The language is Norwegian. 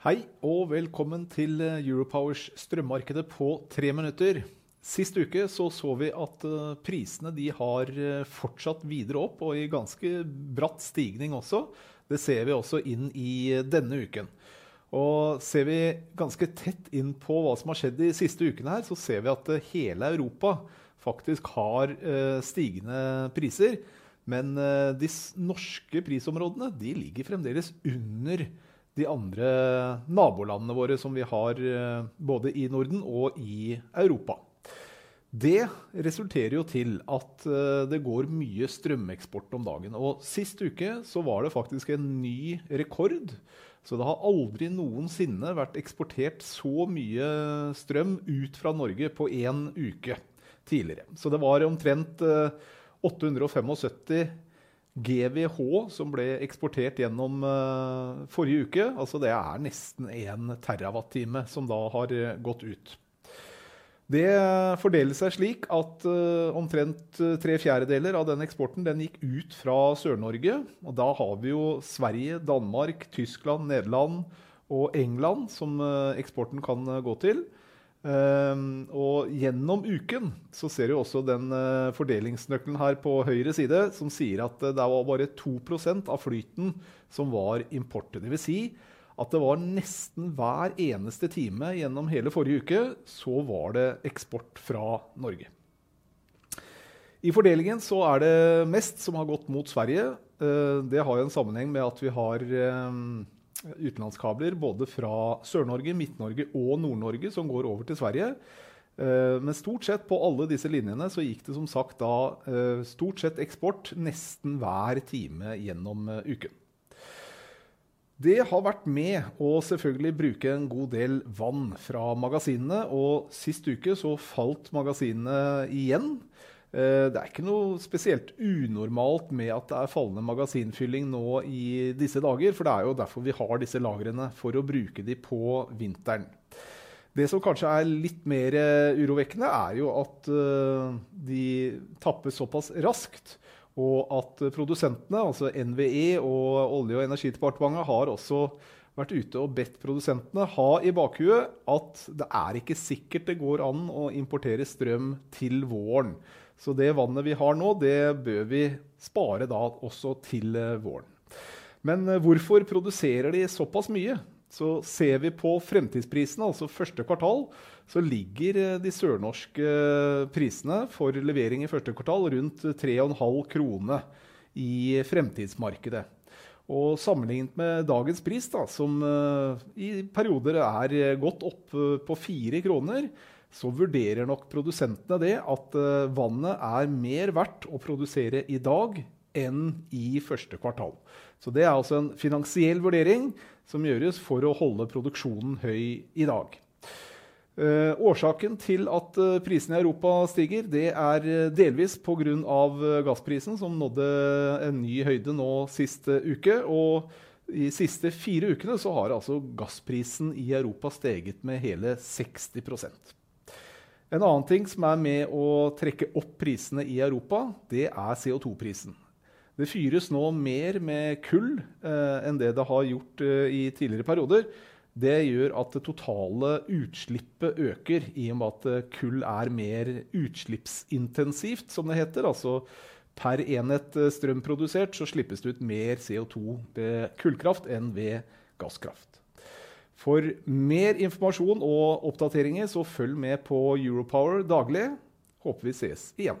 Hei og velkommen til eh, Europowers strømmarkedet på tre minutter. Sist uke så, så vi at eh, prisene har eh, fortsatt videre opp, og i ganske bratt stigning også. Det ser vi også inn i denne uken. Og ser vi ganske tett inn på hva som har skjedd de siste ukene her, så ser vi at hele Europa faktisk har stigende priser. Men de norske prisområdene de ligger fremdeles under de andre nabolandene våre som vi har eh, både i Norden og i Europa. Det resulterer jo til at eh, det går mye strømeksport om dagen. Og Sist uke så var det faktisk en ny rekord. Så det har aldri noensinne vært eksportert så mye strøm ut fra Norge på én uke tidligere. Så det var omtrent 875 eh, GWH som ble eksportert gjennom uh, forrige uke. Altså det er nesten 1 terawatt-time som da har uh, gått ut. Det fordeler seg slik at uh, omtrent tre fjerdedeler av den eksporten den gikk ut fra Sør-Norge. Og da har vi jo Sverige, Danmark, Tyskland, Nederland og England som eksporten kan gå til. Um, og gjennom uken så ser du også den uh, fordelingsnøkkelen her på høyre side som sier at uh, det var bare 2% av flyten som var import. Dvs. Si at det var nesten hver eneste time gjennom hele forrige uke så var det eksport fra Norge. I fordelingen så er det mest som har gått mot Sverige. Uh, det har jo en sammenheng med at vi har um, utenlandskabler både fra Sør-Norge, Midt-Norge og Nord-Norge som går over til Sverige. Eh, men stort sett på alle disse linjene så gikk det som sagt da eh, stort sett eksport nesten hver time gjennom eh, uken. Det har vært med å selvfølgelig bruke en god del vann fra magasinene. Og sist uke så falt magasinene igjen. Eh, det er ikke noe spesielt unormalt med at det er fallende magasinfylling nå i disse dager, for det er jo derfor vi har disse lagrene, for å bruke de på vinteren. Det som kanskje er litt mer eh, urovekkende, er jo at eh, de tappes såpass raskt. Og at produsentene, altså NVE og Olje- og energidepartementet, har også vært ute og bedt produsentene ha i bakhuet at det er ikke sikkert det går an å importere strøm til våren. Så det vannet vi har nå, det bør vi spare da også til eh, våren. Men eh, hvorfor produserer de såpass mye? Så ser vi på fremtidsprisene, altså første kvartal, så ligger eh, de sørnorske prisene for levering i første kvartal rundt 3,5 kroner i fremtidsmarkedet. Og sammenlignet med dagens pris, da, som i perioder er gått opp på 4 kroner, så vurderer nok produsentene det at vannet er mer verdt å produsere i dag enn i første kvartal. Så det er altså en finansiell vurdering som gjøres for å holde produksjonen høy i dag. Uh, årsaken til at uh, prisene i Europa stiger, det er delvis pga. gassprisen, som nådde en ny høyde nå sist uke. og de siste fire ukene så har altså gassprisen i Europa steget med hele 60% en annen ting som er med å trekke opp prisene i Europa, det er CO2-prisen. Det fyres nå mer med kull eh, enn det det har gjort eh, i tidligere perioder. Det gjør at det totale utslippet øker, i og med at eh, kull er mer utslippsintensivt, som det heter. Altså per enhet eh, strøm produsert så slippes det ut mer CO2 ved kullkraft enn ved gasskraft. For mer informasjon og oppdateringer, så følg med på Europower daglig. Håper vi ses igjen.